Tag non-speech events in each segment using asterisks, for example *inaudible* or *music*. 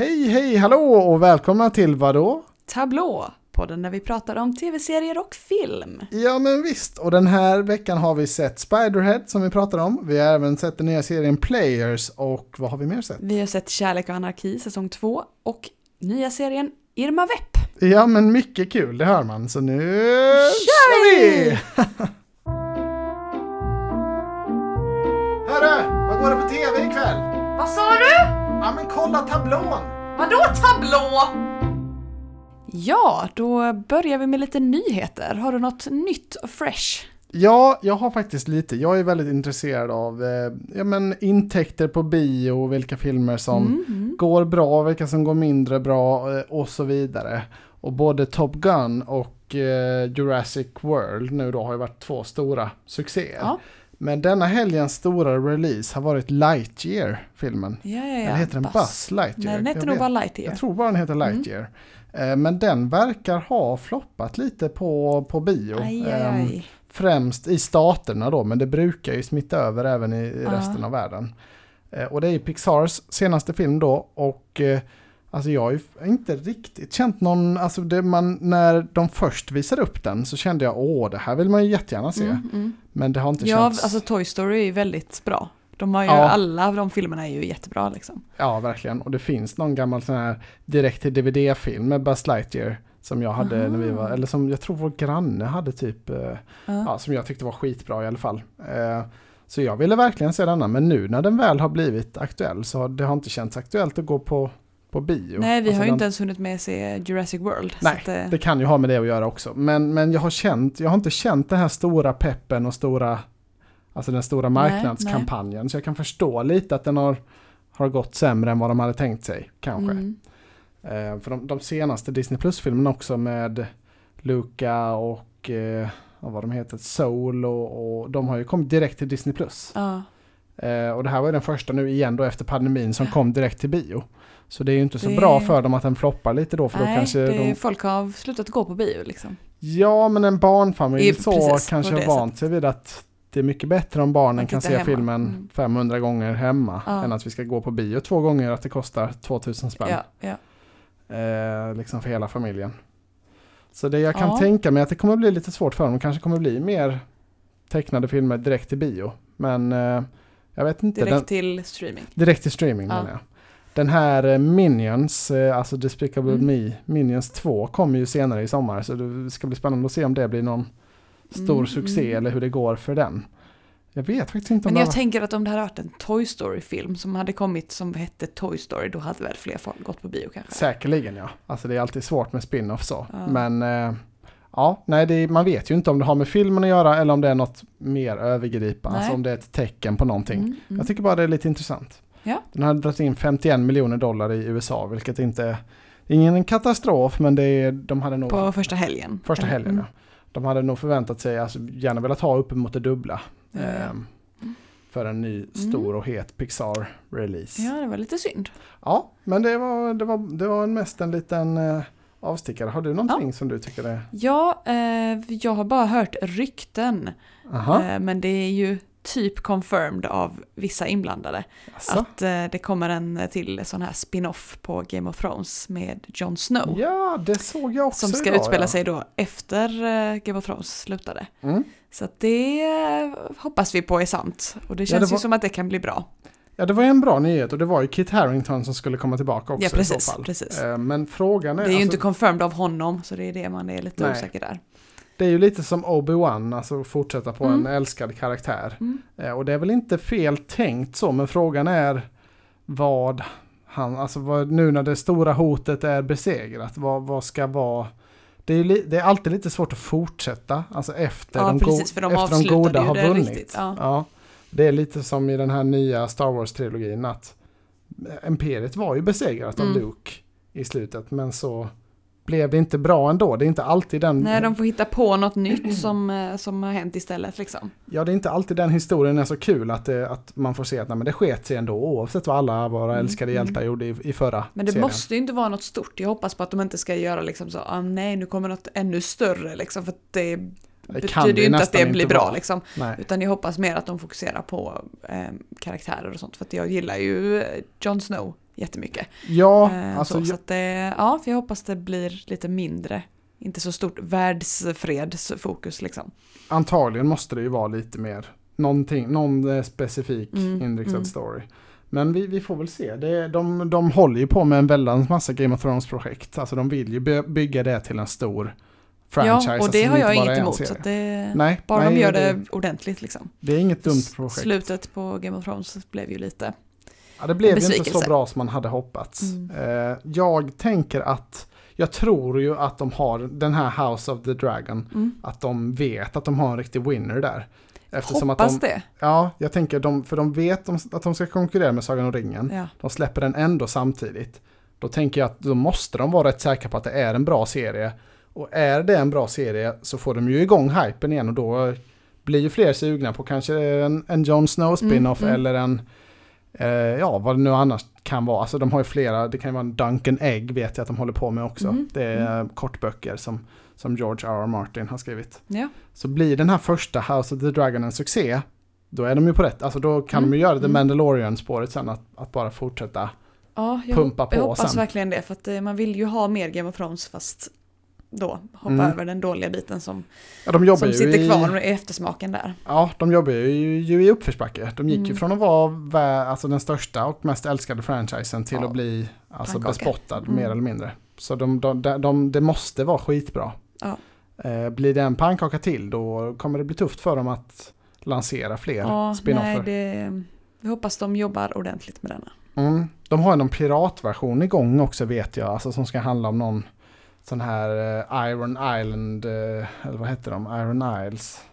Hej, hej, hallå och välkomna till vadå? Tablå, podden där vi pratar om tv-serier och film. Ja men visst, och den här veckan har vi sett Spiderhead som vi pratade om. Vi har även sett den nya serien Players och vad har vi mer sett? Vi har sett Kärlek och anarki säsong 2 och nya serien Irma Vepp. Ja men mycket kul, det hör man. Så nu Kör vi! *laughs* Hörru, vad går det på tv ikväll? Vad sa du? Ja men kolla tablån! Vadå tablå? Ja, då börjar vi med lite nyheter. Har du något nytt och fresh? Ja, jag har faktiskt lite. Jag är väldigt intresserad av eh, ja, men intäkter på bio, vilka filmer som Mm, mm. går bra, vilka som går mindre bra eh, och så vidare. Och både Top Gun och eh, Jurassic World nu då har ju varit två stora succéer. Ja. Men denna helgens stora release har varit Lightyear-filmen. Ja, ja, ja. Eller heter den Buzz, Lightyear? Nej, den heter nog bara Lightyear. Jag tror bara den heter Lightyear. Eh, Men den verkar ha floppat lite på, på bio. Aj, aj, Ehm, aj. Främst i staterna då, men det brukar ju smitta över även i, i resten av världen. Eh, och det är ju Pixars senaste film då och eh, alltså jag har ju inte riktigt känt någon, alltså det man, när de först visade upp den så kände jag åh det här vill man ju jättegärna se. Mm, mm. Men det har inte Ja, känts, alltså Toy Story är ju väldigt bra. De har ju, Ja. alla av de filmerna är ju jättebra liksom. ja verkligen. Och det finns någon gammal sån här direkt till DVD-film med Buzz Lightyear som jag hade när vi var, eller som jag tror vår granne hade typ, eh, Ja. ja, som jag tyckte var skitbra i alla fall. Eh, så jag ville verkligen se denna, men nu när den väl har blivit aktuell så har det har inte känts aktuellt att gå på, på bio. Nej, vi Alltså har ju den- inte ens hunnit med att se Jurassic World. Nej, att, eh, det kan ju ha med det att göra också. Men, men jag har känt, jag har inte känt den här stora peppen och stora, alltså den stora Nej, marknadskampanjen. Så jag kan förstå lite att den har, har gått sämre än vad de hade tänkt sig, kanske. mm. Eh, för de, de senaste Disney Plus-filmerna också med Luca och eh, vad de heter, Soul och, och de har ju kommit direkt till Disney Plus. Ja. Eh, och det här var ju den första nu igen då efter pandemin som kom direkt till bio. Så det är ju inte så Det- bra för dem att den floppar lite då för då Nej, kanske det, de... folk har slutat gå på bio liksom. Ja men en barnfamilj I- så precis, kanske har vant sig vid att det är mycket bättre om barnen kan se hemma. filmen Mm. 500 gånger hemma Ja. än att vi ska gå på bio två gånger att det kostar 2000 spänn. Ja, ja. eh, liksom för hela familjen. Så det jag kan tänka mig att det kommer bli lite svårt för dem. Det kanske kommer bli mer tecknade filmer direkt till bio. Men eh, jag vet inte. Direkt den, till streaming. direkt till streaming Ja. menar jag. Den här eh, Minions, eh, alltså Despicable Mm. Me, Minions 2 kommer ju senare i sommar. Så det ska bli spännande att se om det blir någon stor Mm, succé eller hur det går för den. Jag vet faktiskt inte om Men jag har- tänker att om det hade varit en Toy Story-film som hade kommit som hette Toy Story, då hade väl fler folk gått på bio kanske. Säkerligen ja. Alltså det är alltid svårt med spin-off så. Ja. Men eh, ja, nej, är, man vet ju inte om det har med filmen att göra eller om det är något mer övergripande. Alltså om det är ett tecken på någonting. Mm, mm. Jag tycker bara det är lite intressant. Ja. Den hade dragit in 51 miljoner dollar i USA, vilket inte är ingen katastrof, men det är, de hade nog På första helgen. första helgen. mm. Ja. De hade nog förväntat sig, alltså gärna velat ha uppemot det dubbla. Ja, ja. ehm, för en ny stor och het Pixar-release. Ja, det var lite synd. Ja, men det var, det var, det var mest en liten eh, avstickare. Har du någonting som du tycker är... Ja, eh, jag har bara hört rykten. Eh, men det är ju typ confirmed av vissa inblandade. alltså. Att eh, det kommer en till sån här spin-off på Game of Thrones med Jon Snow. Ja, det såg jag också som ska idag, utspela ja. sig då efter eh, Game of Thrones slutade. Mm. Så att det eh, hoppas vi på är sant. Och det Ja, känns det var- ju som att det kan bli bra. Ja, det var ju en bra nyhet och det var ju Kit Harington som skulle komma tillbaka också Ja, i så precis, fall. precis. Eh, Men frågan är... Det är ju alltså, inte confirmed av honom, så det är det man är lite Nej. osäker där. Det är ju lite som Obi-Wan, alltså fortsätta på Mm. en älskad karaktär. Mm. Eh, Och det är väl inte fel tänkt så, men frågan är vad han, alltså vad, nu när det stora hotet är besegrat, vad, vad ska vara det är, li, det är alltid lite svårt att fortsätta, alltså efter, Ja, de, precis, för de efter de goda har vunnit. riktigt, ja. Det är lite som i den här nya Star Wars-trilogin att Imperiet var ju besegrat av Mm. Luke i slutet, men så blev det inte bra ändå. Det är inte alltid den... Nej, de får hitta på något nytt *clears throat* som, eh, som har hänt istället liksom. Ja, det är inte alltid den historien är så kul att, det, att man får se att nej, men det sket sig ändå oavsett vad alla våra Mm, älskade mm. hjältar gjorde i, i förra Men det serien. måste ju inte vara något stort. Jag hoppas på att de inte ska göra liksom så, ah, nej nu kommer något ännu större liksom, för att det Det betyder ju inte att det blir bra liksom. Nej. Utan jag hoppas mer att de fokuserar på eh, karaktärer och sånt. För att jag gillar ju Jon Snow jättemycket. Ja, Eh, alltså, så, så att det, ja, för jag hoppas det blir lite mindre. Inte så stort världsfredsfokus liksom. antagligen måste det ju vara lite mer någonting, någon eh, specifik Mm, inriktad mm. story. Men vi, vi får väl se. Det, de, de håller ju på med en väldans massa Game of Thrones-projekt. Alltså de vill ju by- bygga det till en stor franchise. Ja, och alltså, det har jag inget emot. Så det, Nej, bara nej, de gör det, ordentligt liksom. Det är inget dumt projekt. Slutet på Game of Thrones blev ju lite... Ja, det blev ju inte så bra som man hade hoppats. Mm. Eh, jag tänker att, jag tror ju att de har den här House of the Dragon, Mm. att de vet att de har en riktig winner där. Eftersom Hoppas att de, det. Ja, jag tänker de, för de vet att de ska konkurrera med Sagan om ringen. Ja. De släpper den ändå samtidigt. Då tänker jag att då måste de vara rätt säkra på att det är en bra serie. Och är det en bra serie så får de ju igång hypen igen och då blir ju fler sugna på kanske en, en Jon Snow spin-off Mm, mm. eller en, eh, ja vad det nu annars kan vara. Alltså de har ju flera, det kan ju vara en Duncan Egg vet jag att de håller på med också. Mm, Det är kortböcker som, som George R. R. Martin har skrivit. Ja. Så blir den här första House of the Dragon en succé, då är de ju på rätt. Alltså då kan Mm, de ju göra det mm. Mandalorian-spåret sen, att, att bara fortsätta. Ja, jag, Pumpa jag på hoppas sen. verkligen det. För att eh, man vill ju ha mer Game of Thrones fast då hoppa Mm. över den dåliga biten som, Ja, som ju sitter i, kvar med eftersmaken där. Ja, de jobbar ju, ju i uppförsbacke. De gick ju Mm. från att vara alltså den största och mest älskade franchisen till Ja, att bli alltså, bespottad Mm. mer eller mindre. Så de, de, de, de, det måste vara skitbra. Ja. Eh, blir det en pannkaka till då kommer det bli tufft för dem att lansera fler Ja, nej, spinoffer. det, vi hoppas de jobbar ordentligt med denna. Mm. De har någon piratversion igång också vet jag, alltså som ska handla om någon sån här eh, Iron Island, eh, eller vad heter de, Iron Isles.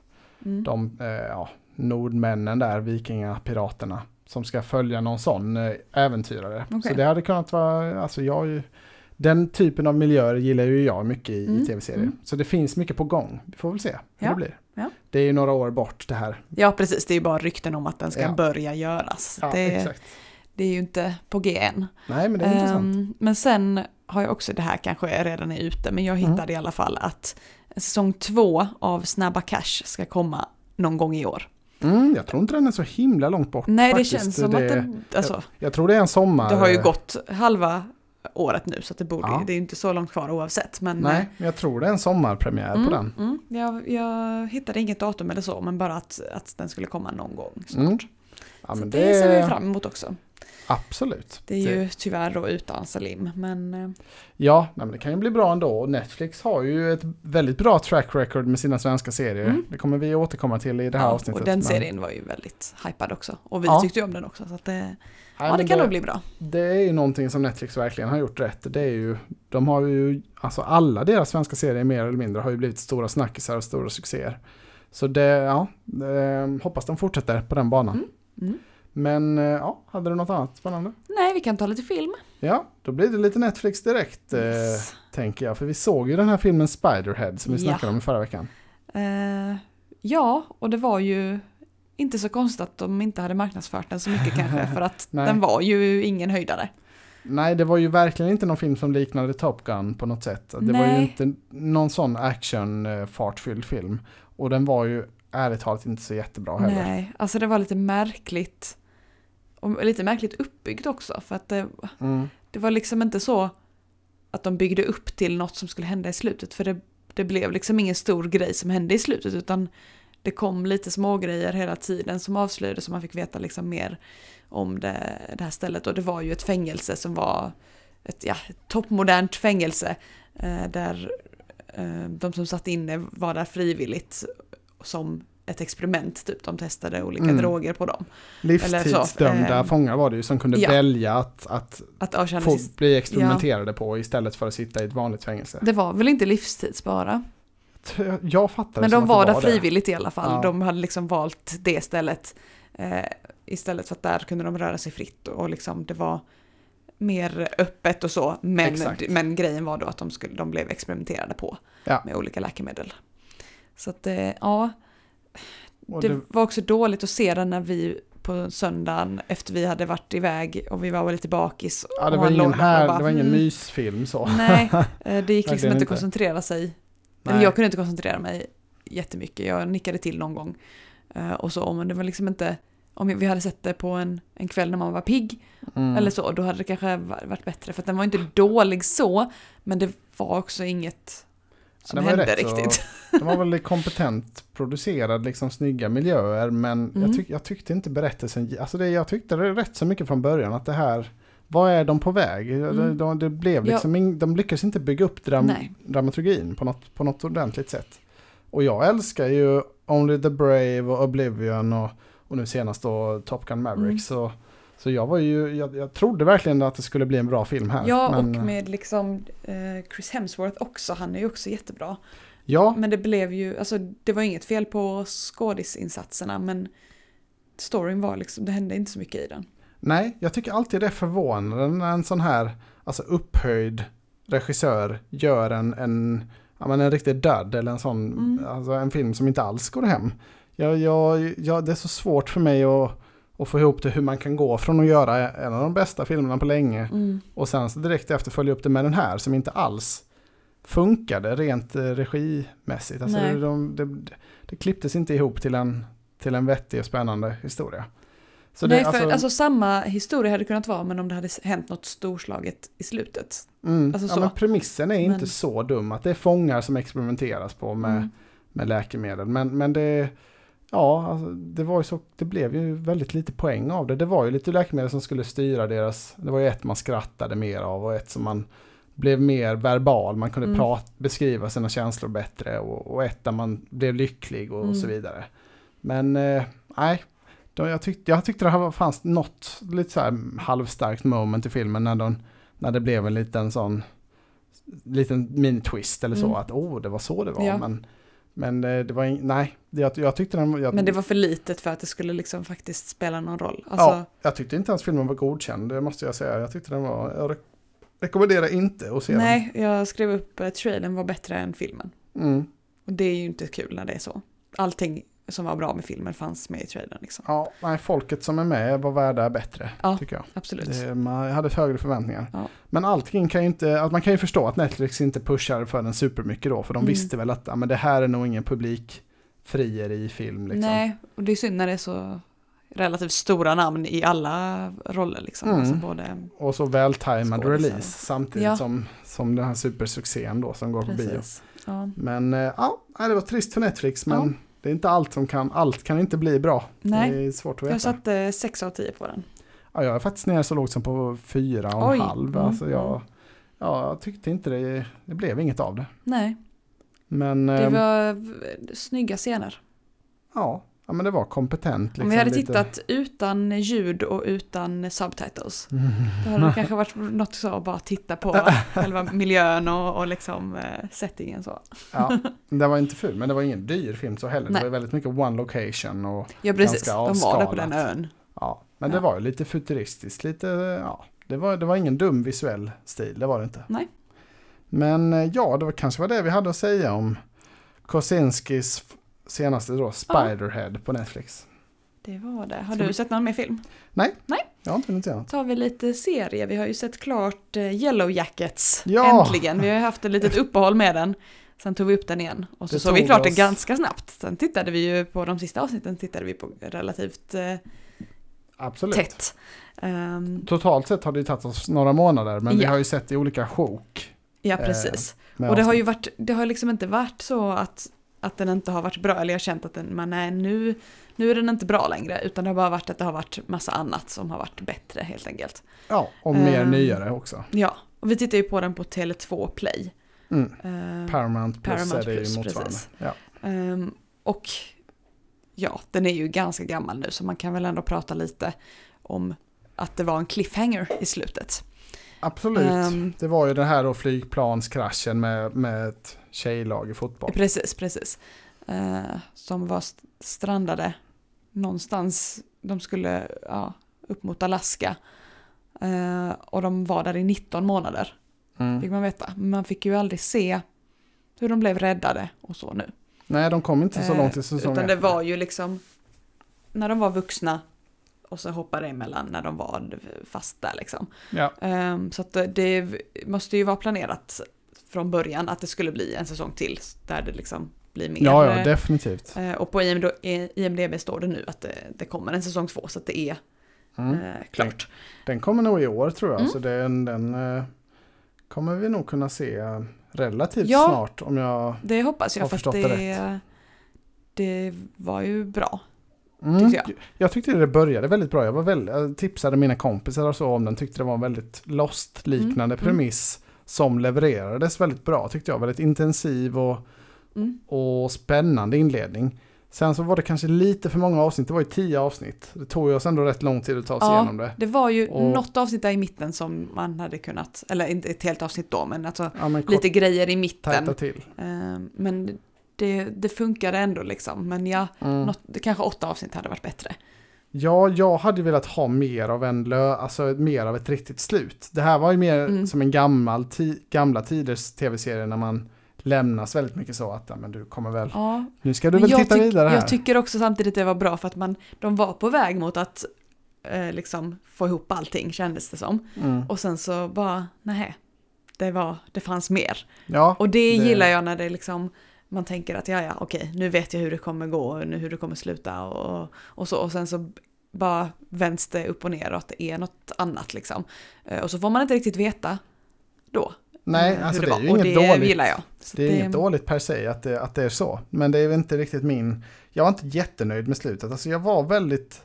Mm. De, eh, ja, nordmännen där, vikingapiraterna, som ska följa någon sån äventyrare. Okej. Så det hade kunnat vara, alltså jag, är ju- den typen av miljöer gillar ju jag mycket i, Mm, i tv-serier. mm. Så det finns mycket på gång. Vi får väl se hur Ja, det blir. ja. Det är ju några år bort det här. Ja, precis. Det är ju bara rykten om att den ska Ja. börja göras. Det, exakt. det är ju inte på G än. Nej, men det är intressant. Ehm, men sen har jag också, det här kanske redan är ute, men jag Mm. hittade i alla fall att säsong två av Snabba Cash ska komma någon gång i år. Mm, jag tror inte den är så himla långt bort. Nej, faktiskt. det känns som att det, alltså, Jag tror det är en sommar. det har ju eh, gått halva året nu så det borde, Ja. det är inte så långt kvar oavsett. Men, Nej, men jag tror det är en sommarpremiär mm, på den. Mm, jag, jag hittade inget datum eller så, men bara att, att den skulle komma någon gång snart. Mm. Ja, så men det, ser vi fram emot också. Absolut. Det är ju tyvärr då utan Salim, men eh, Ja, men det kan ju bli bra ändå. Netflix har ju ett väldigt bra track record med sina svenska serier. Mm. Det kommer vi återkomma till i det här ja, avsnittet. och den men- serien var ju väldigt hypad också. Och vi Ja. tyckte ju om den också, så att det, Nej, ja, det kan nog bli bra. Det är ju någonting som Netflix verkligen har gjort rätt. Det är ju, de har ju, alltså alla deras svenska serier mer eller mindre har ju blivit stora snackisar och stora succéer. Så det, ja, eh, hoppas de fortsätter på den banan. Mm. Mm. Men eh, ja, hade du något annat spännande? Nej, vi kan ta lite film. Ja, då blir det lite Netflix direkt eh, Yes. tänker jag. För vi såg ju den här filmen Spiderhead som vi Ja. snackade om i förra veckan. Eh, ja, och det var ju inte så konstigt att de inte hade marknadsfört den så mycket kanske, för att *laughs* Nej. den var ju ingen höjdare. Nej, det var ju verkligen inte någon film som liknade Top Gun på något sätt. Det var ju Nej. inte någon sån action eh, film. Och den var ju ärligt talat inte så jättebra heller. Nej, alltså det var lite märkligt. Och lite märkligt uppbyggt också, för att det, Mm. det var liksom inte så att de byggde upp till något som skulle hända i slutet, för det, det blev liksom ingen stor grej som hände i slutet, utan det kom lite små grejer hela tiden som avslöjades så man fick veta liksom mer om det, det här stället. Och det var ju ett fängelse som var ett, ja, toppmodernt fängelse eh, där eh, de som satt inne var där frivilligt som ett experiment, typ. De testade olika Mm. droger på dem. Livstidsdömda eh, fångar var det ju som kunde ja. välja att, att Att få bli experimenterade på istället för att sitta i ett vanligt fängelse. Det var väl inte livstids bara? Jag fattar Men det de var det där det. frivilligt i alla fall. Ja. De hade liksom valt det stället. Eh, istället för att där kunde de röra sig fritt och liksom det var mer öppet och så. Men, Exakt. men grejen var då att de, skulle, de blev experimenterade på Ja. med olika läkemedel. Så att eh, ja, det det, var också dåligt att se den när vi på söndagen efter vi hade varit iväg och vi var lite bakis. ja, det, var ingen här, bara, det var ingen "Mm, mysfilm så. Nej, eh, *laughs* det gick liksom inte att koncentrera sig. Eller Nej. jag kunde inte koncentrera mig jättemycket. Jag nickade till någon gång. eh, Och så, men det var liksom inte... om vi hade sett det på en, en kväll när man var pigg Mm. eller så, då hade det kanske va- varit bättre. För att den var inte dålig så, men det var också inget som var hände rätt så- riktigt. Den var väl kompetent producerad, liksom snygga miljöer. Men Mm. jag, tyck, jag tyckte inte berättelsen, alltså det, jag tyckte det rätt så mycket från början att det här, vad är de på väg? Mm. De, de, det blev Ja. liksom, ing- de lyckades inte bygga upp dram, dramaturgin på något, på något ordentligt sätt. Och jag älskar ju Only the Brave och Oblivion och, och nu senast då Top Gun Maverick. Mm. Så, så jag var ju, jag, jag trodde verkligen att det skulle bli en bra film här. Ja, men, och med liksom eh, Chris Hemsworth också, han är ju också jättebra. Ja, Men det blev ju, alltså det var inget fel på skådisinsatserna men storyn var liksom, det hände inte så mycket i den. Nej, jag tycker alltid det är förvånande när en sån här alltså upphöjd regissör gör en, en, ja, men en riktig död eller en sån, Mm. alltså en film som inte alls går hem. Jag, jag, jag, det är så svårt för mig att, att få ihop det hur man kan gå från att göra en av de bästa filmerna på länge och sen så direkt efter följa upp det med den här som inte alls funkade rent eh, regimässigt. Alltså det, de, det, det klipptes inte ihop till en, till en vettig och spännande historia. Så Nej, det, för alltså, samma historia hade kunnat vara men om det hade hänt något storslaget i slutet. Mm. Alltså ja, men premissen är Men- inte så dum. Att det är fångar som experimenteras på med, Mm. med läkemedel. Men, men det, ja, alltså, det, var ju så, det blev ju väldigt lite poäng av det. Det var ju lite läkemedel som skulle styra deras... Det var ju ett man skrattade mer av och ett som man blev mer verbal. Man kunde Mm. prata, beskriva sina känslor bättre och, och ett där man blev lycklig och, Mm. så vidare. Men eh, nej, då, jag, tyckte, jag tyckte det här var- fanns något lite så här halvstarkt moment i filmen när, de, när det blev en liten sån liten mini-twist eller så. Mm. Att oh, det var så det var. Ja. Men, men eh, det var ing- nej, jag, jag tyckte den jag, Men det var för litet för att det skulle liksom faktiskt spela någon roll. Alltså, Ja, jag tyckte inte ens filmen var godkänd, det måste jag säga. Jag tyckte den var, jag re- rekommenderar inte att se nej, jag skrev upp att trailern var bättre än filmen. den. Mm. Och det är ju inte kul när det är så. Allting som var bra med filmen fanns med i trailern liksom. Ja, nej, folket som är med var värda bättre, Ja. tycker jag. Absolut. Det, man hade högre förväntningar. Ja. Men allting kan ju inte, att man kan ju förstå att Netflix inte pushar för den supermycket då, för de Mm. visste väl att men det här är nog ingen publik frieri film liksom. Nej, och det är synd när det är så relativt stora namn i alla roller liksom. Mm. Alltså både, Och så vältajmad release samtidigt Ja. som, som den här supersuccén då som går på bio. precis. Ja. Men eh, ja, det var trist för Netflix men. Det är inte allt som kan, allt kan inte bli bra. Nej. Det är svårt att Jag veta. satte 6 av 10 på den. Ja, jag är faktiskt nere så lågt som på fyra och Oj. en halv. Alltså jag, mm. ja, jag tyckte inte det, det blev inget av det. Nej, Men, det eh, var snygga scener. ja, ja, men det var kompetent. Liksom, Om vi hade lite- tittat utan ljud och utan subtitles, Mm. då hade det *laughs* kanske varit något så att bara titta på *laughs* själva miljön och, och liksom eh, settingen så. Ja, *laughs* det var inte ful, men det var ingen dyr film så heller. Det Nej. var ju väldigt mycket one location och Ja precis, Ganska de var där på den avskalat. ön. ja, men Ja. det var ju lite futuristiskt, lite, ja, det var, det var ingen dum visuell stil, det var det inte. Nej. Men eh, ja, det var kanske var det vi hade att säga om Kosinskis senaste då, Spiderhead på Netflix. Det var det. Har Ska du vi- sett någon mer film? Jag har inte hunnit se något. tar vi lite serie. Vi har ju sett klart eh, Yellow Jackets. Ja. Äntligen. Vi har ju haft ett litet uppehåll med den. Sen tog vi upp den igen. Och så såg vi klart det oss- ganska snabbt. Sen tittade vi ju på de sista avsnitten tittade vi på relativt eh, Absolut. tätt. Ehm, Totalt sett har det ju tagit oss några månader, men vi Ja. har ju sett i olika sjok. ja, Eh, precis. med Och det har ju varit, det har liksom inte varit så att, att den inte har varit bra. Eller jag har känt att den, men nej, nu, nu är den inte bra längre. Utan det har bara varit att det har varit massa annat som har varit bättre helt enkelt. Ja, och mer Ehm, nyare också. Ja, och vi tittar ju på den på Tele2 Play. Mm. Ehm, Paramount Plus Paramount är det ju motsvarande. Ja. Ehm, och ja, den är ju ganska gammal nu så man kan väl ändå prata lite om att det var en cliffhanger i slutet. Absolut. Ehm. det var ju den här då flygplanskraschen med, med ett tjejlag i fotboll. Precis, precis. Eh, som var st- strandade någonstans. De skulle ja, upp mot Alaska. Eh, och de var där i 19 månader, fick Mm. man veta. Men man fick ju aldrig se hur de blev räddade och så nu. Nej, de kom inte så Eh, långt i säsong Utan det var ju liksom när de var vuxna och så hoppade emellan när de var fast där liksom. Ja, Ehm, så att det måste ju vara planerat från början att det skulle bli en säsong till där det liksom bli mer. Ja, ja, eh, definitivt. eh, och på IMD, IMDB står det nu att det, det kommer en säsong två så att det är Mm. eh, klart. Den kommer nog i år tror jag, Mm. så den, den eh, kommer vi nog kunna se relativt Ja. snart om jag... Det hoppas jag Har för att förstått det det, det var ju bra. Mm, tyckte jag. jag tyckte det började väldigt bra. Jag, var väldigt, jag tipsade mina kompisar och så om den. Tyckte det var en väldigt Lost-liknande Mm, premiss som levererades väldigt bra tyckte jag. Väldigt intensiv och, Mm. och spännande inledning. Sen så var det kanske lite för många avsnitt. Det var ju tio avsnitt. Det tog ju oss ändå rätt lång tid att ta oss Ja, igenom det. Det var ju Och- något avsnitt där i mitten som man hade kunnat, eller inte ett helt avsnitt då, men alltså Ja, men kort, lite grejer i mitten. till. Eh, Men det, det funkade ändå liksom. Men ja, Mm. något, det kanske åtta avsnitt hade varit bättre. Ja, jag hade velat ha mer av en lö, alltså mer av ett riktigt slut. Det här var ju mer Mm. som en gammal ti, gamla tiders tv-serie när man lämnas väldigt mycket så att men du kommer väl, Ja, nu ska du men väl titta vidare här. Jag tycker också samtidigt det var bra för att man, de var på väg mot att eh, liksom få ihop allting kändes det som. mm. Och sen så bara, nej, det var, det fanns mer. Ja, Och det, Det- gillar jag när det liksom, man tänker att ja, ja, okej, nu vet jag hur det kommer gå, och nu hur det kommer sluta och, och så. Och sen så bara vänds det upp och ner och att det är något annat liksom. Eh, Och så får man inte riktigt veta då. nej, eh, alltså det, var. är ju och inget det dåligt. gillar jag. Så Det är det- inget dåligt per se att det, att det är så. Men det är inte riktigt min... Jag var inte jättenöjd med slutet. Alltså jag var väldigt...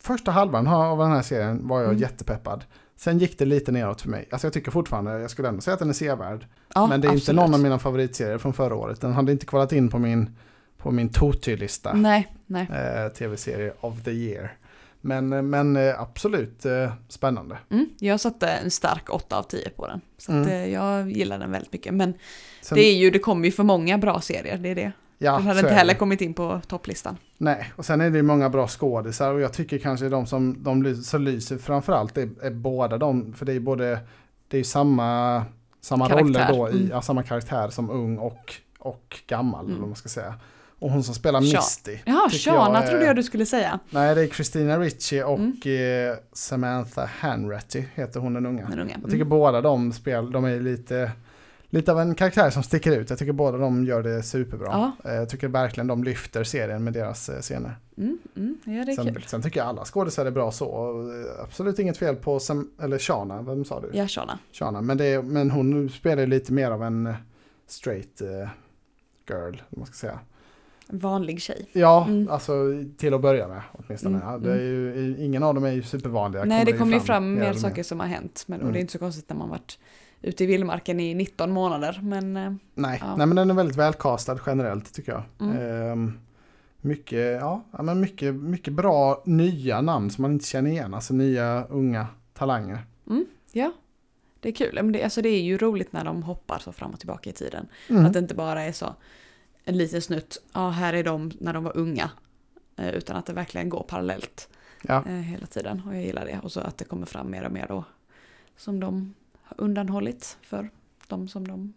Första halvan av den här serien var jag Mm. jättepeppad. Sen gick det lite neråt för mig. Alltså jag tycker fortfarande, jag skulle ändå säga att den är sevärd. Ja, men det är inte absolut. någon av mina favoritserier från förra året. Den hade inte kvalat in på min, på min Toty-lista. Nej, nej. Eh, Tv-serie of the year. Men, eh, men eh, absolut eh, spännande. Mm, jag satte en stark 8 av 10 på den. Så att, Mm. eh, jag gillar den väldigt mycket. Men Sen, det är ju, det kommer ju för många bra serier, det är det. Ja, den hade inte heller det. kommit in på topplistan. Nej, och sen är det ju många bra skådisar och jag tycker kanske de som de så lyser framförallt är, är båda de, för det är både, det är ju samma, samma Karaktär, roller då, i, mm. ja, samma karaktär som ung och, och gammal, Mm. eller man ska säga. Och hon som spelar Sha- Misty. Ja, Shana trodde jag du skulle säga. Nej, det är Christina Ricci och Mm. eh, Samantha Hanratty heter hon den unga. Den unga. Jag tycker Mm. båda de spel, de är lite, lite av en karaktär som sticker ut. Jag tycker båda de gör det superbra. Ja. Eh, Jag tycker verkligen de lyfter serien med deras eh, scener. Mm, mm, ja, Sen, sen tycker jag alla skådespelare är bra så. eh, Absolut inget fel på, Sam, eller Shana, vem sa du? Ja, Shana. Shana. Men, det, men hon spelar lite mer av en straight girl, om man ska säga. Vanlig tjej. Ja, Mm. alltså till att börja med åtminstone. Mm, Ja, är ju, ingen av dem är ju supervanliga. Nej, det kommer ju fram mer mer saker som har hänt. Men, och Mm. det är inte så konstigt när man varit ute i vildmarken i 19 månader. Men eh, Nej, Ja. nej, men den är väldigt välkastad generellt tycker jag. Mm. Ehm, mycket, ja, men mycket, mycket bra nya namn som man inte känner igen. Alltså nya unga talanger. ja, det är kul. Men det, alltså, det är ju roligt när de hoppar så fram och tillbaka i tiden. Mm. Att det inte bara är så en liten snutt, ja här är de när de var unga. Eh, Utan att det verkligen går parallellt Ja. eh, hela tiden. Och jag gillar det. Och så att det kommer fram mer och mer då. Som de har undanhållit för de som de...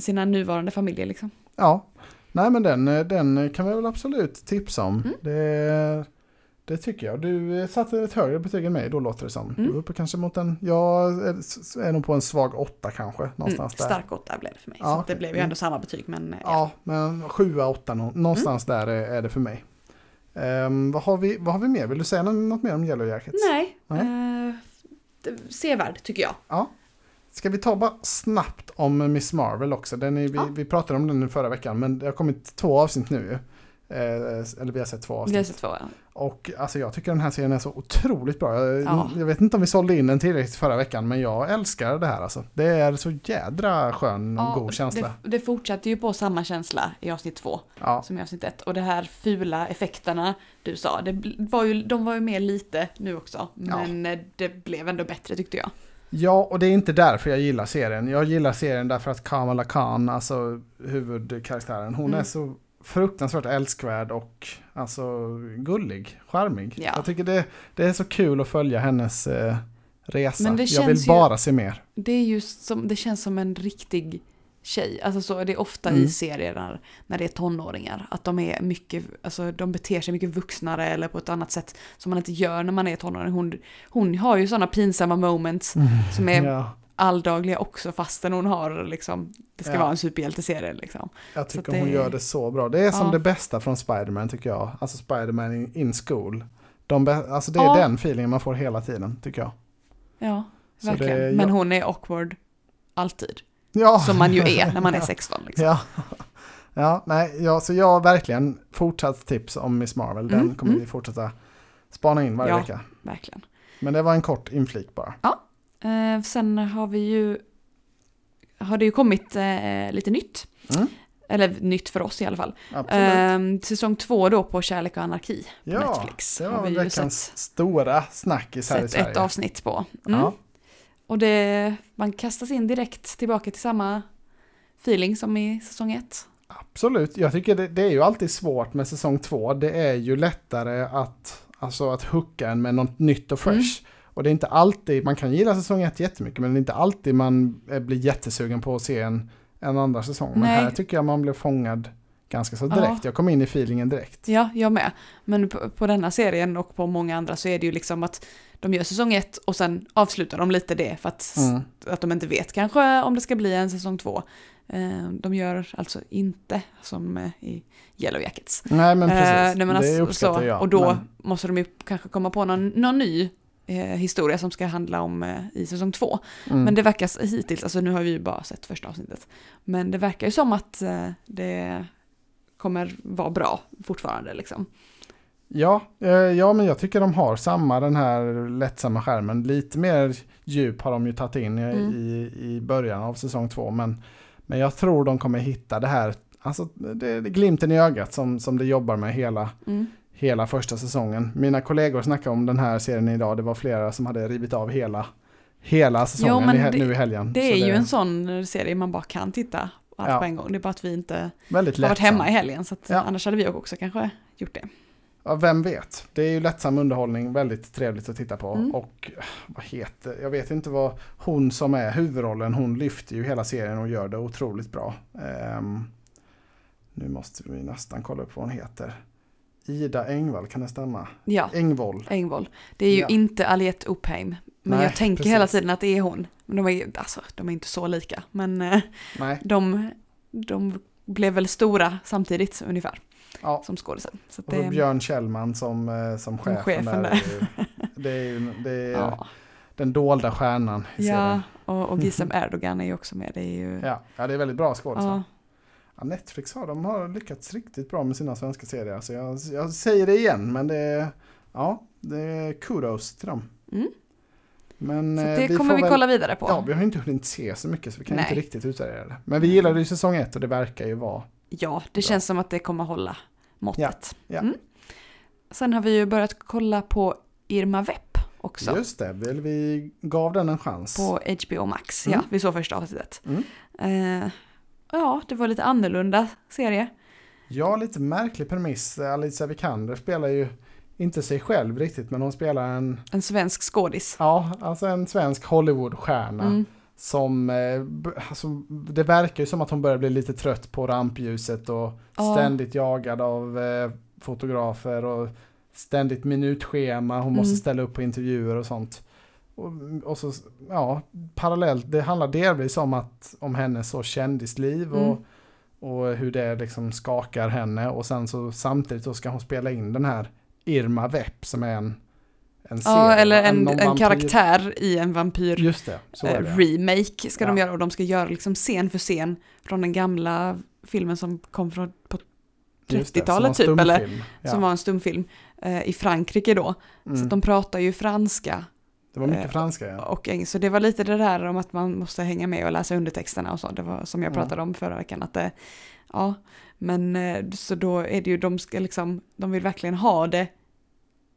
Sina nuvarande familjer liksom. ja, nej men den, den kan vi väl absolut tipsa om. Mm. Det, det tycker jag. Du satte ett högre betyg än mig då låter det som. Du Mm. är uppe kanske mot en, jag är, är nog på en svag åtta kanske. Mm, Någonstans där. stark åtta blev det för mig. Ja, så att det blev ju Mm. ändå samma betyg. Men ja. Ja, men sjua, åtta nå- någonstans Mm. där är, det för mig. Ehm, vad, har vi, vad har vi mer? Vill du säga nå- något mer om Yellow Jackets? Nej, Nej. det- sevärd tycker jag. Ja. Ska vi ta bara snabbt om Miss Marvel också? Den är, vi, Ja. vi pratade om den förra veckan, men det har kommit två avsnitt nu. Eh, eller vi har sett två Vi har avsnitt. sett två, ja. Och alltså jag tycker den här serien är så otroligt bra. Jag, Ja. jag vet inte om vi sålde in den tillräckligt förra veckan, men jag älskar det här alltså. Det är så jädra skön och Ja, god känsla. Det, det fortsätter ju på samma känsla i avsnitt två Ja. som i avsnitt ett. Och det här fula effekterna du sa, det var ju, de var ju med lite nu också. Men eh, det blev ändå bättre tyckte jag. Ja, och det är inte därför jag gillar serien. Jag gillar serien därför att Kamala Khan, alltså huvudkaraktären, hon Mm. är så fruktansvärt älskvärd och alltså gullig, charmig. Ja. Jag tycker det, det är så kul att följa hennes eh, resa. Men det jag vill känns ju- bara se mer. Det är just som, det känns som en riktig tjej. Alltså så, det är ofta Mm. i serier när, när det är tonåringar. Att de är mycket, alltså de beter sig mycket vuxnare eller på ett annat sätt som man inte gör när man är tonåring. Hon, hon har ju sådana pinsamma moments som är Ja. Alldagliga också fastän hon har liksom, det ska Ja. vara en superhjälteserie liksom. Jag tycker det- hon gör det så bra. Det är som Ja. det bästa från Spider-Man tycker jag. Alltså Spider-Man in, in school. De alltså det är Ja. den feelingen man får hela tiden tycker jag. Ja, Så verkligen. det- Men ja. hon är awkward alltid. Ja. Som man ju är när man är *laughs* 16 liksom. Ja. Ja, nej, ja, så jag har verkligen fortsatt tips om Miss Marvel. Den Mm, kommer mm. vi fortsätta spana in varje Ja. vecka. Verkligen. Men det var en kort inflik bara. Eh, sen har vi ju, har det ju kommit eh, lite nytt. Mm, Eller nytt för oss i alla fall. Eh, säsong två då på Kärlek och anarki på ja, Netflix. det har var veckans sett, stora snackis här i Sverige. ett avsnitt på. Mm. Ja, Och det, man kastas in direkt tillbaka till samma feeling som i säsong ett. absolut. Jag tycker det, det är ju alltid svårt med säsong två. Det är ju lättare att, alltså att hooka en med något nytt och fresh. Mm. Och det är inte alltid, man kan gilla säsong ett jättemycket, men det är inte alltid man eh, blir jättesugen på att se en, en andra säsong. Men Nej. här tycker jag man blev fångad ganska så direkt. Ja. Jag kom in i feelingen direkt. Ja, jag med. Men på, på denna serien och på många andra så är det ju liksom att de gör säsong ett och sen avslutar de lite det för att, Mm. att de inte vet kanske om det ska bli en säsong två. Eh, De gör alltså inte som eh, i Yellow Jackets. Nej men precis, Eh, nej, men det alltså, uppskattar så, jag. Och då men, måste de ju kanske komma på någon, någon ny historia som ska handla om eh, i säsong två. mm. Men det verkar hittills, alltså nu har vi ju bara sett första avsnittet, men det verkar ju som att eh, det kommer vara bra fortfarande liksom. Ja, eh, ja, men jag tycker de har samma den här lättsamma skärmen. Lite mer djup har de ju tagit in i, Mm. i, i början av säsong två. Men, men jag tror de kommer hitta det här, alltså det, det glimten i ögat som, som det jobbar med hela, Mm. Hela första säsongen. Mina kollegor snackade om den här serien idag. Det var flera som hade rivit av hela, hela säsongen he- det- nu i helgen. Det är ju en sån serie man bara kan titta allt Ja. på en gång. Det är bara att vi inte väldigt har varit lättsam. hemma i helgen, så Ja. annars hade vi också kanske gjort det. Ja, vem vet. Det är ju lättsam underhållning, väldigt trevligt att titta på. Mm. Och eh, vad heter, jag vet inte vad hon som är huvudrollen, hon lyfter ju hela serien och gör det otroligt bra. Ehm, nu måste vi nästan kolla upp vad hon heter. Ida Engvall, kan det stämma? Ja, Engvoll. Engvoll. Det är ju Ja. inte Aliette Opheim. Men Nej, jag tänker precis. hela tiden att det är hon. Men de är, alltså, de är inte så lika. Men eh, Nej, de, de blev väl stora samtidigt ungefär ja. som skådisar. Så att Och det, Björn Kjellman som, eh, som chefen, chefen där. där. Det är ju det är ja, den dolda stjärnan i ja, serien. och, och Gizem *laughs* Erdogan är ju också med. Det är ju... Ja, ja, det är väldigt bra skådisar. ja, Ja, Netflix har, de har lyckats riktigt bra med sina svenska serier. Alltså jag, jag säger det igen, men det är, ja, det är kudos till dem. Mm. Men så eh, det kommer får vi väl- kolla vidare på. Ja, vi har inte hunnit se så mycket så vi kan Nej. inte riktigt utvärdera det. Men vi gillade ju säsong ett och det verkar ju vara. Ja, det Bra. känns som att det kommer hålla måttet. Ja. Mm. Sen har vi ju börjat kolla på Irma Vep också. Just det, vi, vi gav den en chans. På HBO Max. Mm. Ja, vi såg första avsnittet. Mm. Eh, ja, det var lite annorlunda serie. Ja, lite märklig premiss. Alicia Vikander spelar ju inte sig själv riktigt, men hon spelar en, En svensk skådis. ja, alltså en svensk Hollywoodstjärna. Mm. Som, eh, alltså, det verkar ju som att hon börjar bli lite trött på rampljuset och Ja. ständigt jagad av eh, fotografer och ständigt minutschema. Hon måste Mm. ställa upp på intervjuer och sånt. Och, och så, ja, parallellt, det handlar delvis om att, om hennes så kändisliv och, Mm. och hur det liksom skakar henne. Och sen så samtidigt så ska hon spela in den här Irma Vep som är en, en serie. Ja, eller en, en vampyr- karaktär i en vampyr Just det, så är eh, ska de Ja. göra och de ska göra liksom scen för scen från den gamla filmen som kom från på Just det, 30-talet som typ, eller? Ja. som var en stumfilm eh, i Frankrike då. Så Mm. att de pratar ju franska Det var mycket eh, franska ja. och. Så det var lite det där om att man måste hänga med och läsa undertexterna och så. Det var som jag Mm. pratade om förra veckan. Att det, ja, men eh, så då är det ju, de ska liksom, de vill verkligen ha det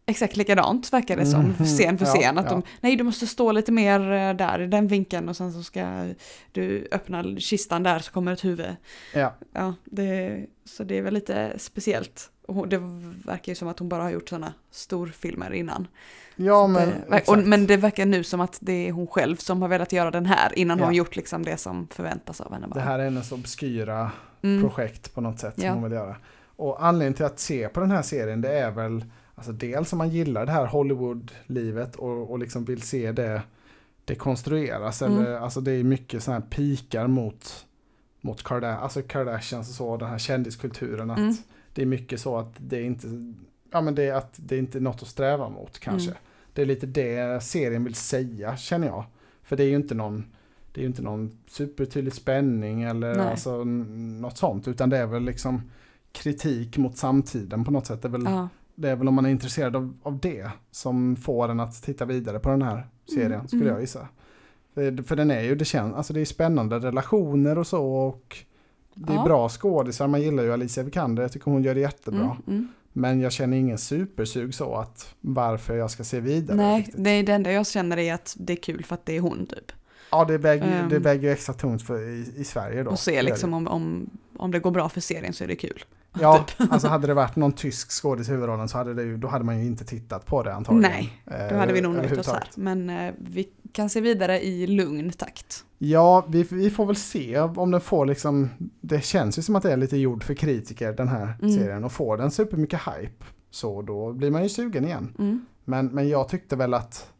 exakt likadant verkar det som, Mhm. scen för *laughs* Ja, scen. Att ja. de, nej du måste stå lite mer eh, där i den vinkeln och sen så ska du öppna kistan där så kommer ett huvud. ja. Ja, det, så det är väl lite speciellt. Och det verkar ju som att hon bara har gjort sådana storfilmer innan. Ja men det, och, men det verkar nu som att det är hon själv som har velat göra den här innan Ja. hon gjort liksom det som förväntas av henne. det Bara. här är hennes obskyra mm. projekt på något sätt Ja. som hon vill göra. Och anledningen till att se på den här serien det är väl alltså dels om man gillar det här Hollywood-livet och, och liksom vill se det det konstrueras. Mm. Eller, alltså det är mycket sådana här pikar mot, mot Karda alltså Kardashians och så, den här kändiskulturen. Att Mm. Det är mycket så att det är inte, ja men det att det är inte är något att sträva mot kanske. Mm. Det är lite det serien vill säga känner jag. För det är ju inte någon, det är ju inte någon supertydlig spänning eller Nej. alltså, något sånt. Utan det är väl liksom kritik mot samtiden på något sätt. Det är väl, Ja. det är väl om man är intresserad av, av det som får en att titta vidare på den här serien Mm, skulle mm. jag gissa. För, för den är ju, det känns, alltså det är spännande relationer och så och det är Ja. bra skådisar, man gillar ju Alicia Vikander, jag tycker hon gör det jättebra. Mm, mm. Men jag känner ingen supersug så att varför jag ska se vidare. Nej, riktigt. det, är det enda jag känner är att det är kul för att det är hon typ. Ja, det väger, Ehm. det väger ju extra tungt för, i, i Sverige då. Och se liksom om, om, om det går bra för serien så är det kul. Ja, *laughs* typ. alltså hade det varit någon tysk skådis i huvudrollen så hade det ju, då hade man ju inte tittat på det antagligen. Nej, Eh, Då hade vi nog nöjt oss här. Men eh, vi kan se vidare i lugn takt. Ja, vi, vi får väl se om den får liksom, det känns ju som att det är lite gjord för kritiker den här Mm. serien och får den supermycket hype så då blir man ju sugen igen. Mm. Men, men jag tyckte väl att,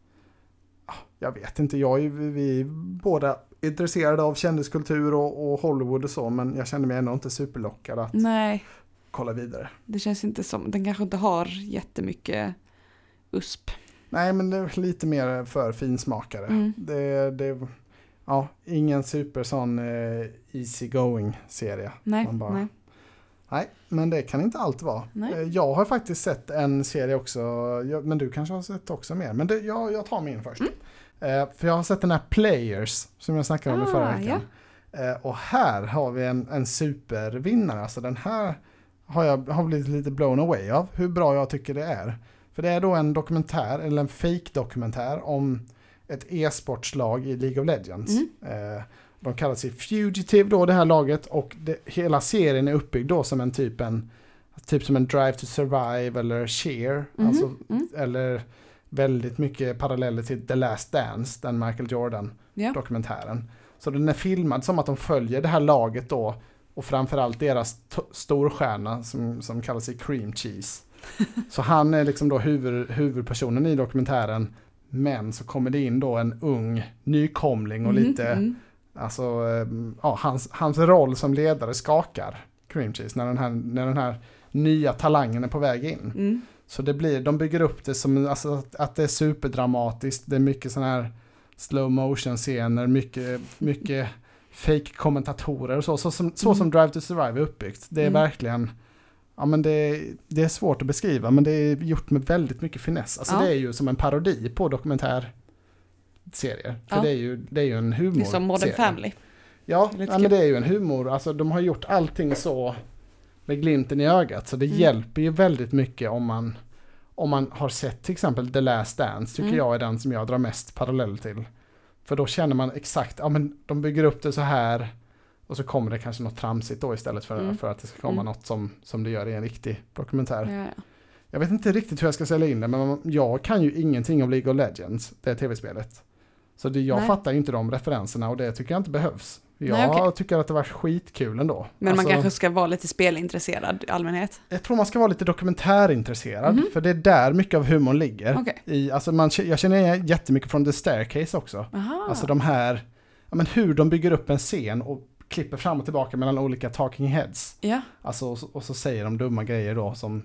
ah, jag vet inte, jag är vi är båda intresserade av kändiskultur och, och Hollywood och så men jag kände mig ändå inte superlockad att Nej, kolla vidare. det känns inte som, den kanske inte har jättemycket USP. Nej men det är lite mer för finsmakare. Mm. Det, det, ja, ingen super sån eh, easy going serie. Nej, bara- nej. Nej, men det kan inte allt vara. Nej. Eh, Jag har faktiskt sett en serie också, men du kanske har sett också mer. Men det, jag, jag tar min först. Mm. Eh, för jag har sett den här Players som jag snackade om i förra Ah, veckan. Eh, och här har vi en, en supervinnare. Alltså den här har jag har blivit lite blown away av hur bra jag tycker det är. För det är då en dokumentär, eller en fake-dokumentär om ett e-sportslag i League of Legends. Mm. Eh, de kallar sig Fugitive då, det här laget. Och det, hela serien är uppbyggd då som en typ en Typ som en Drive to Survive eller Cheer. Mhm, Alltså, mm. Eller väldigt mycket paralleller till The Last Dance, den Michael Jordan Ja. dokumentären. Så den är filmad som att de följer det här laget då och framförallt deras storstjärna som, som kallar sig Cream Cheese. Så han är liksom då huvud, huvudpersonen i dokumentären. Men så kommer det in då en ung nykomling och Mhm, lite, mm. alltså, eh, ja, hans, hans roll som ledare skakar Cream Cheese när den här, när den här nya talangen är på väg in. Mm. Så det blir, de bygger upp det som alltså, att, att det är superdramatiskt. Det är mycket sådana här slow motion scener, mycket, mycket fake kommentatorer och så. Så som, så Mm. som Drive to Survive är uppbyggt. Det är Mm. verkligen, ja men det, det är svårt att beskriva men det är gjort med väldigt mycket finess. Alltså Ja. det är ju som en parodi på dokumentärserier. För Ja. det är ju, det är ju en humor. Det är som Modern Family. Ja, ja men det är ju en humor. Alltså de har gjort allting så med glimten i ögat. Så det Mm. hjälper ju väldigt mycket om man, om man har sett till exempel The Last Dance. Tycker Mm. jag är den som jag drar mest parallell till. För då känner man exakt, ja men de bygger upp det så här. Och så kommer det kanske något tramsigt då istället för, Mm. för att det ska komma Mm. något som, som det gör i en riktig dokumentär. Ja, ja. Jag vet inte riktigt hur jag ska sälja in det, men jag kan ju ingenting om League of Legends, det tv-spelet. Så det, jag Nej. fattar ju inte de referenserna och det tycker jag inte behövs. Jag Nej, okej. tycker att det var skitkul ändå. Men Alltså, man kanske ska vara lite spelintresserad i allmänhet. Jag tror man ska vara lite dokumentärintresserad, Mhm. för det är där mycket av humorn ligger. Okej. I, alltså man, jag känner igen jättemycket från The Staircase också. Aha. Alltså de här, ja, men hur de bygger upp en scen och klipper fram och tillbaka mellan olika talking heads. Ja, Alltså, och, så, och så säger de dumma grejer då som,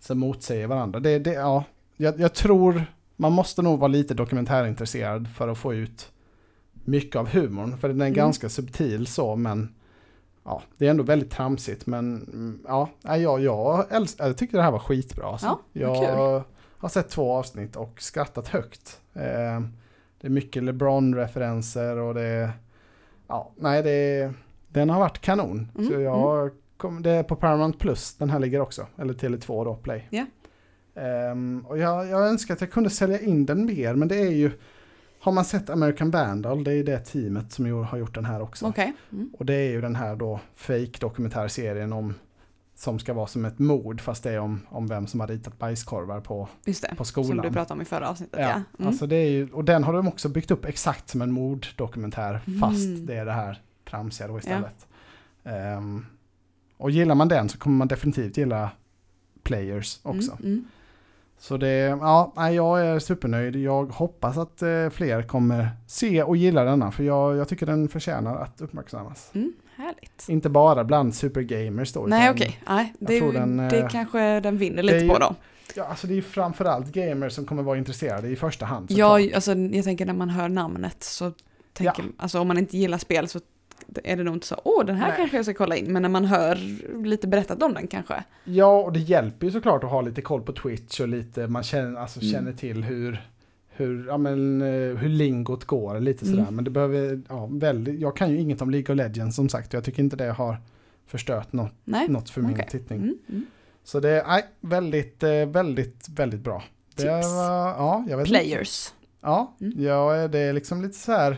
som motsäger varandra. Det, det, ja, jag, jag tror man måste nog vara lite dokumentärintresserad för att få ut mycket av humorn. För den är Mm. ganska subtil så, men ja, det är ändå väldigt tramsigt. Men mm, ja, jag, jag, älsk, jag tyckte det här var skitbra. Alltså. Ja, jag har sett två avsnitt och skrattat högt. Eh, det är mycket LeBron-referenser och det ja, nej, det, den har varit kanon. Mm, Så jag kom, det är på Paramount Plus, den här ligger också, eller Tele2 då, Play. Ja. Ehm, och jag, jag önskar att jag kunde sälja in den mer, men det är ju, har man sett American Vandal, det är det teamet som har gjort den här också. okej. Mm. Och det är ju den här då fake dokumentärserien om, som ska vara som ett mord, fast det är om, om vem som har ritat bajskorvar på, Just det, på som skolan. du pratade om i förra avsnittet. Ja, Ja. Mm. alltså det är ju, och den har de också byggt upp exakt som en morddokumentär, Mm. fast det är det här tramsiga då istället. Ehm, och gillar man den så kommer man definitivt gilla Players också. Mm, mm. Så det, ja, jag är supernöjd. Jag hoppas att eh, fler kommer se och gilla denna, för jag, jag tycker den förtjänar att uppmärksammas. Mm, härligt. Inte bara bland supergamers då. Nej okej, nej, det, tror den, det eh, kanske den vinner är lite ju- på då. Ja, alltså det är framförallt gamers som kommer vara intresserade i första hand. Ja, alltså jag tänker när man hör namnet så tänker, alltså om man inte gillar spel så är det nog inte så, åh den här Nej. kanske jag ska kolla in, men när man hör lite berättat om den kanske. ja, och det hjälper ju såklart att ha lite koll på Twitch och lite, man känner, alltså, Mm. känner till hur, hur, ja, men, eh, hur lingot går, lite Mm. sådär. Men det behöver, ja, väldigt, jag kan ju inget om League of Legends som sagt, jag tycker inte det har förstört något, Nej? något för min tittning. Mm, mm. Så det är nej, väldigt, eh, väldigt, väldigt bra. Det Tips. var, ja, jag vet inte. Players. Ja, Mm. ja, det är liksom lite så här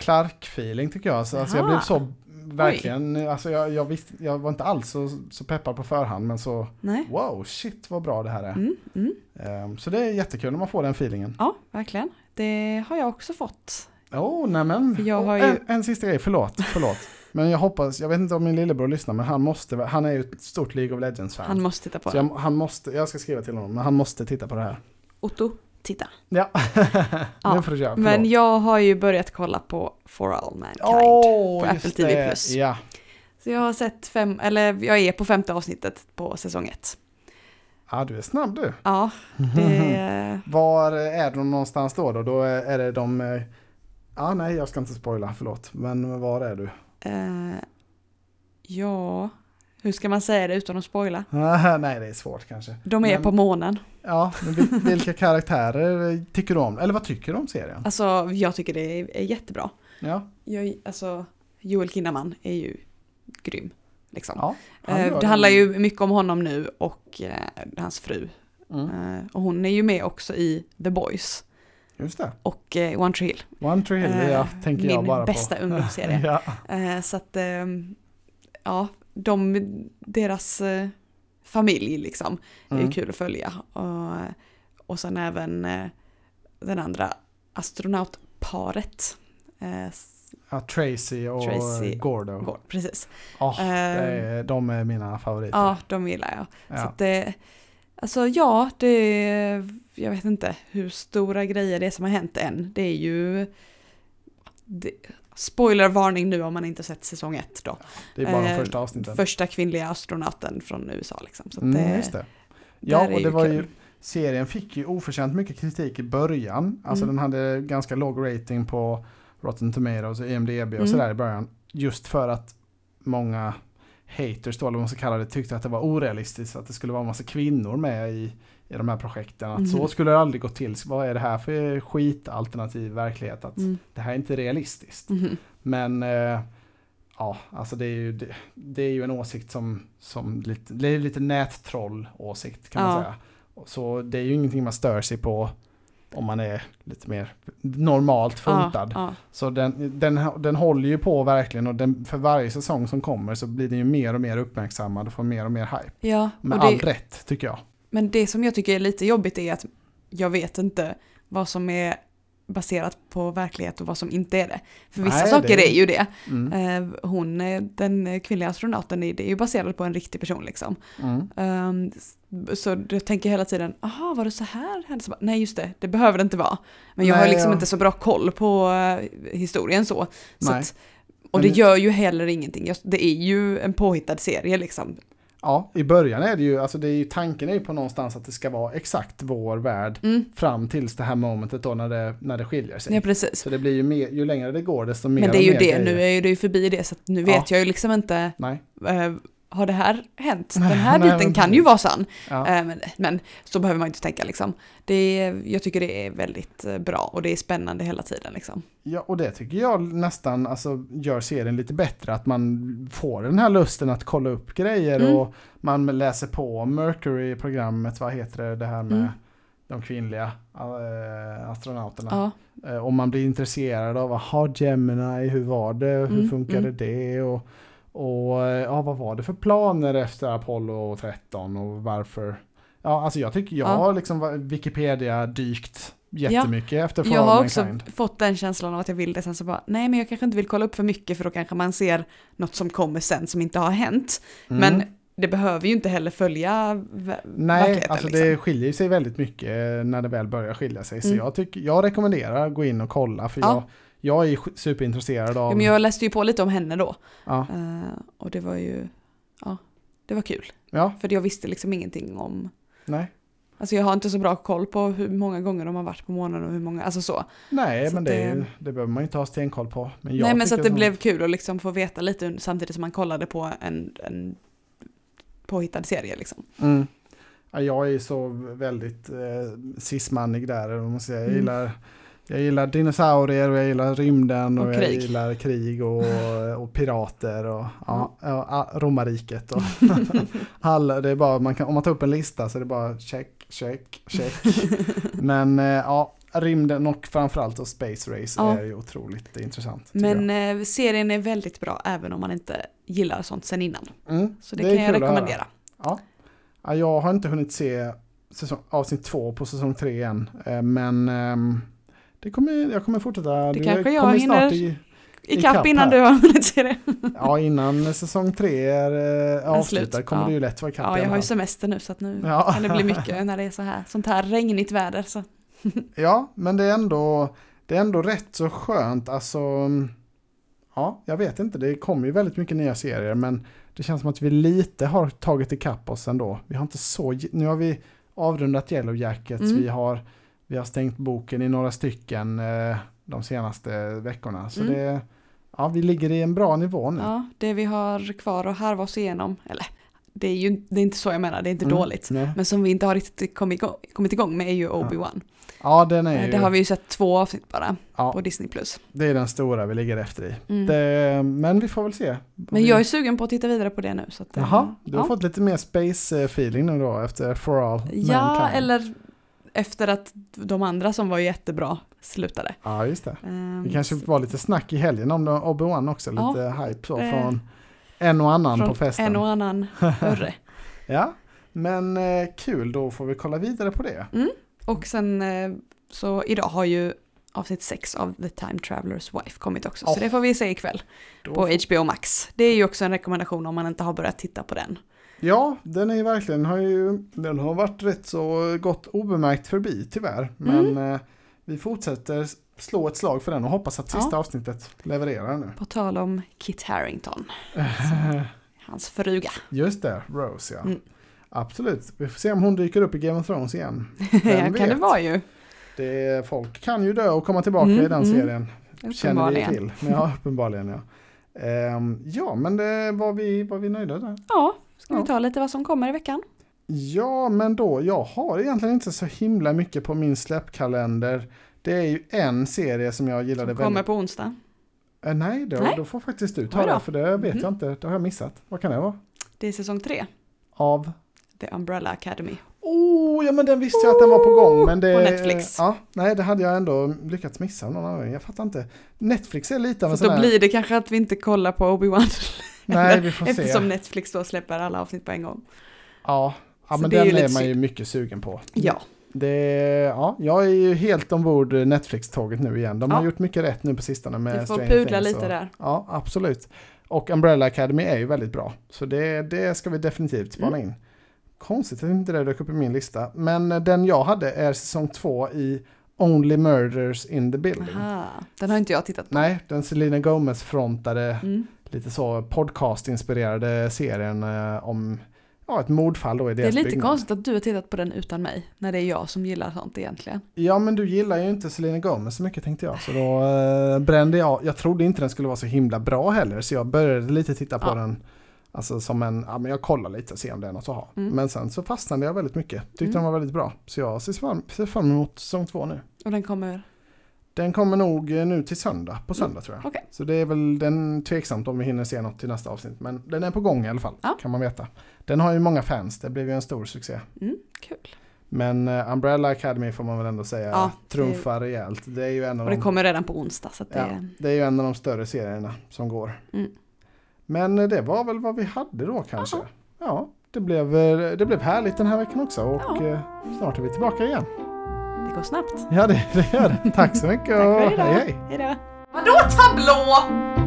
Clark-feeling tycker jag. Så, alltså jag blev så verkligen, alltså jag, jag, visste, jag var inte alls så, så peppad på förhand men så Nej? wow, shit vad bra det här är. Mm, mm. Ehm, så det är jättekul när man får den feelingen. Ja, verkligen. Det har jag också fått. Oh, nämen. Jag har ju- en, en sista grej, förlåt, förlåt. men jag hoppas, jag vet inte om min lillebror lyssnar men han måste, han är ju ett stort League of Legends-fan. Han måste titta på den. jag, han måste, jag ska skriva till honom, men han måste titta på det här. Otto, titta. Ja, *laughs* Ja, nu får du köra. Men jag har ju börjat kolla på For All Mankind. Åh, på Apple TV+. Ja, Så jag har sett fem, eller jag är på femte avsnittet på säsong ett. ja, du är snabb du. Ja, *laughs* det... Var är de någonstans då? Då, då är det de... eh, Ja, nej, jag ska inte spoila, förlåt. Men var är du? eh, ja, hur ska man säga det utan att spoila? *laughs* nej, det är svårt kanske. De är Men- på månen. Ja, men vil- vilka karaktärer tycker du om? Eller vad tycker du om serien? Alltså, jag tycker det är, är jättebra. Ja, Jag, alltså, Joel Kinnaman är ju grym. Liksom. ja. han Eh, det handlar ju mycket om honom nu och eh, hans fru. Mm, Eh, och hon är ju med också i The Boys just det. och eh, One Tree Hill. One Tree Hill, ja, tänker jag min bara bästa på. *laughs* ungdomsserie. ja. Så att, eh, ja, de, deras eh, familj liksom är ju Mm. kul att följa. Och, och sen även eh, den andra astronautparet. Eh, ja, Tracy och Tracy Gordo. går, precis. Eh, är, de är mina favoriter. Ja, de gillar jag. Så Ja. att det, alltså ja, det, jag vet inte hur stora grejer det är som har hänt än. Det är ju, det, spoilervarning nu om man inte sett säsong ett då. Det är bara de eh, första avsnitten. Första kvinnliga astronauten från USA liksom. Så Mm, det, just det. Ja, och det var kul. ju, serien fick ju oförtjänt mycket kritik i början. Alltså Mm. den hade ganska låg rating på Rotten Tomatoes och IMDB och Mm. sådär i början. Just för att många haters då, eller vad man ska kalla det, tyckte att det var orealistiskt att det skulle vara en massa kvinnor med i, i de här projekten. Att Mhm. så skulle det aldrig gå till. Vad är det här för skitalternativ verklighet? Att Mm. det här är inte realistiskt. Mhm. Men eh, ja, alltså det är ju, det, det är ju en åsikt som, som lite, det är lite nättroll-åsikt kan man Ja. säga. Och Så det är ju ingenting man stör sig på om man är lite mer normalt funtad. Ja, ja. Så den, den, den håller ju på verkligen och den, för varje säsong som kommer så blir den ju mer och mer uppmärksammad och får mer och mer hype. ja Med all rätt tycker jag. Men det som jag tycker är lite jobbigt är att jag vet inte vad som är baserat på verklighet och vad som inte är det. För vissa Nej, saker det- är ju det. Mm. Eh, Hon, den kvinnliga astronauten, det är ju baserat på en riktig person liksom. Mm. Ehm, så jag tänker hela tiden, aha var det så här? hände?" Så bara, Nej just det, det behöver det inte vara. Men jag har Nej, liksom ja. inte så bra koll på eh, historien så. så att, och det gör ju heller ingenting. Det är ju en påhittad serie liksom. Ja, i början är det ju, alltså det är ju, tanken är ju på någonstans att det ska vara exakt vår värld Mm. fram tills det här momentet då när det, när det skiljer sig. Ja precis. Så det blir ju mer, ju längre det går desto mer Men det är ju det, grejer. nu är ju det ju förbi det så att nu Ja. vet jag ju liksom inte, Nej, eh, har det här hänt? Den här nej, biten kan ju vara sann. ja. Eh, men, men så behöver man inte tänka liksom. Det är, jag tycker det är väldigt eh, bra och det är spännande hela tiden liksom. ja, och det tycker jag nästan alltså, gör serien lite bättre. Att man får den här lusten att kolla upp grejer Mm. och man läser på Mercury-programmet, vad heter det, det här med Mm. de kvinnliga äh, astronauterna. Ja, Eh, Och man blir intresserad av, jaha Gemini, hur var det, hur Mm, funkade mm. det och, och eh, ja, vad var det för planer efter Apollo 13 och varför? Ja, alltså jag tycker jag Ja. har liksom va- Wikipedia dykt jättemycket efter For jag har också Mankind. fått den känslan av att jag vill det sen så bara, nej men jag kanske inte vill kolla upp för mycket för då kanske man ser något som kommer sen som inte har hänt. Mm. Men det behöver ju inte heller följa Nej, alltså liksom. det skiljer sig väldigt mycket när det väl börjar skilja sig. Så Mm. jag, tycker, jag rekommenderar att gå in och kolla för Ja. jag, jag är superintresserad av... Men jag läste ju på lite om henne då. ja, Eh, och det var ju, ja, det var kul. ja, För jag visste liksom ingenting om, nej. alltså jag har inte så bra koll på hur många gånger de har varit på månen och hur många, alltså så. Nej, Så men det, det- ju- det behöver man ju inte ha stenkoll på. Men jag Nej men så att det nog- blev kul att liksom få veta lite samtidigt som man kollade på en, en påhittad serie liksom. Mm. Ja, jag är så väldigt eh, cismannig där. vad man säger. Jag, Mm. Jag gillar dinosaurier och jag gillar rymden och, Och jag gillar krig och, *laughs* och pirater och ja, ja, romarriket. Och *laughs* alla, det är bara, man kan, om man tar upp en lista så är det bara check, check, check. *laughs* Men eh, ja, rymden och framförallt och Space Race Ja. är ju otroligt intressant. Men eh, serien är väldigt bra även om man inte gillar sånt sen innan. Mm, Så det, är kan jag rekommendera. Ja. ja, jag har inte hunnit se säsong, avsnitt två på säsong tre än. Eh, Men ehm, det kommer, jag kommer fortsätta. Det kanske jag kommer hinner i, Ikapp Ikapp innan här. du har hunnit se det. ja, innan säsong tre är eh, avslutad slut, kommer ja. det ju lätt vara ikapp Ja, i jag har ju semester nu så att nu Ja. kan det bli mycket *laughs* när det är så här, sånt här regnigt väder. Så. Ja, men det är ändå, det är ändå rätt så skönt. Alltså, ja, jag vet inte. Det kommer ju väldigt mycket nya serier, men det känns som att vi lite har tagit ikapp oss ändå. Vi har inte så, nu har vi avrundat Yellow Jackets, Mm. vi, har, vi har stängt boken i några stycken eh, de senaste veckorna. Så Mm. det, ja, vi ligger i en bra nivå nu. Ja, det vi har kvar att harva oss igenom, eller det är ju det är inte så jag menar, det är inte Mm, dåligt. nej. Men som vi inte har riktigt kommit igång, kommit igång med är ju Obi-Wan. Ja, den är Eh, ju, Det har vi ju sett två avsnitt bara ja, på Disney+. Plus. det är den stora vi ligger efter i. Mm. Det, men vi får väl se. Men jag är sugen på att titta vidare på det nu. Så att, eh, Jaha, du har ja. fått lite mer space-feeling nu då efter For All Ja, Mankind. eller efter att de andra som var jättebra slutade. Ja, just det. Ehm, Det kanske var lite snack i helgen om Obi-Wan också, Ja, lite hype så det- från en och annan på festen. En och annan *laughs* hörre. Ja, men eh, kul, då får vi kolla vidare på det. Och sen eh, så idag har ju avsnitt 6 av The Time Traveler's Wife kommit också. Så Oh. det får vi se ikväll Då på HBO Max. Det är ju också en rekommendation om man inte har börjat titta på den. Ja, den är ju verkligen, har ju, den har varit rätt så gått obemärkt förbi tyvärr. Men Mm. eh, vi fortsätter slå ett slag för den och hoppas att sista avsnittet levererar nu. På tal om Kit Harington, *laughs* hans fruga. Just det, Rose ja. Mm. Absolut, vi får se om hon dyker upp i Game of Thrones igen. *laughs* Ja, kan det vara ju. Det, folk kan ju dö och komma tillbaka Mm, i den mm. serien. Känner vi till. Ja, uppenbarligen ja. Ehm, ja, men det var vi, var vi nöjda där. Ja, ska Ja. vi ta lite vad som kommer i veckan? Ja, men då, jag har egentligen inte så himla mycket på min släppkalender. Det är ju en serie som jag gillade Som kommer väldigt. på onsdag. Eh, nej, då, Nej. då får faktiskt du ta då. det, för det vet Mhm. jag inte. Det har jag missat. Vad kan det vara? Det är säsong 3, Av? The Umbrella Academy. Oh, ja men den visste jag att den var på gång. Men det, På Netflix. Ja, nej, det hade jag ändå lyckats missa av någon anledning. Jag fattar inte. Netflix är lite av en Så sån då här... blir det kanske att vi inte kollar på Obi-Wan. *laughs* Nej, vi får *laughs* se. Eftersom Netflix då släpper alla avsnitt på en gång. Ja, ja men är den är, lite man ju mycket sugen på. Ja, Det, ja, jag är ju helt ombord Netflix-tåget nu igen. De har Ja. gjort mycket rätt nu på sistone med vi får Stranger pudla Things lite och, där. Ja, absolut. Och Umbrella Academy är ju väldigt bra. Så det, det ska vi definitivt spana Mm. in. Konstigt att inte det dök upp i min lista. Men den jag hade är säsong två i Only Murders in the Building. Aha, den har inte jag tittat på. Nej, den Selena Gomez-frontade, Mm. Lite så podcast-inspirerade serien eh, om ja, ett mordfall då i Det är deras lite byggnad. konstigt att du har tittat på den utan mig, när det är jag som gillar sånt egentligen. Ja, men du gillar ju inte Selena Gomez så mycket tänkte jag. Så då eh, brände jag. Jag trodde inte den skulle vara så himla bra heller. Så jag började lite titta på Ja. den. Alltså som en, ja men jag kollar lite och ser om det är något att ha. Mm. Men sen så fastnade jag väldigt mycket. Tyckte Mm. den var väldigt bra. Så jag ser fram, ser fram emot säsong två nu. Och den kommer... Den kommer nog eh, nu till söndag, på söndag tror jag. Mm. Okej. Så det är väl den tveksamt om vi hinner se något till nästa avsnitt. Men den är på gång i alla fall, Ja. kan man veta. Den har ju många fans, det blev ju en stor succé. Mm, kul. Men eh, Umbrella Academy får man väl ändå säga Ja, det- trumfar rejält. Det är ju en av Och det de, kommer redan på onsdag, så det... ja, det är ju en av de större serierna som går. Mm. Men eh, det var väl vad vi hade då kanske. Ja. Ja, det blev, det blev härligt den här veckan också och Ja. snart är vi tillbaka igen. Det går snabbt. Ja, det, det gör det. Tack så mycket Tack för och idag. hej hej. Hejdå. Vadå tablå?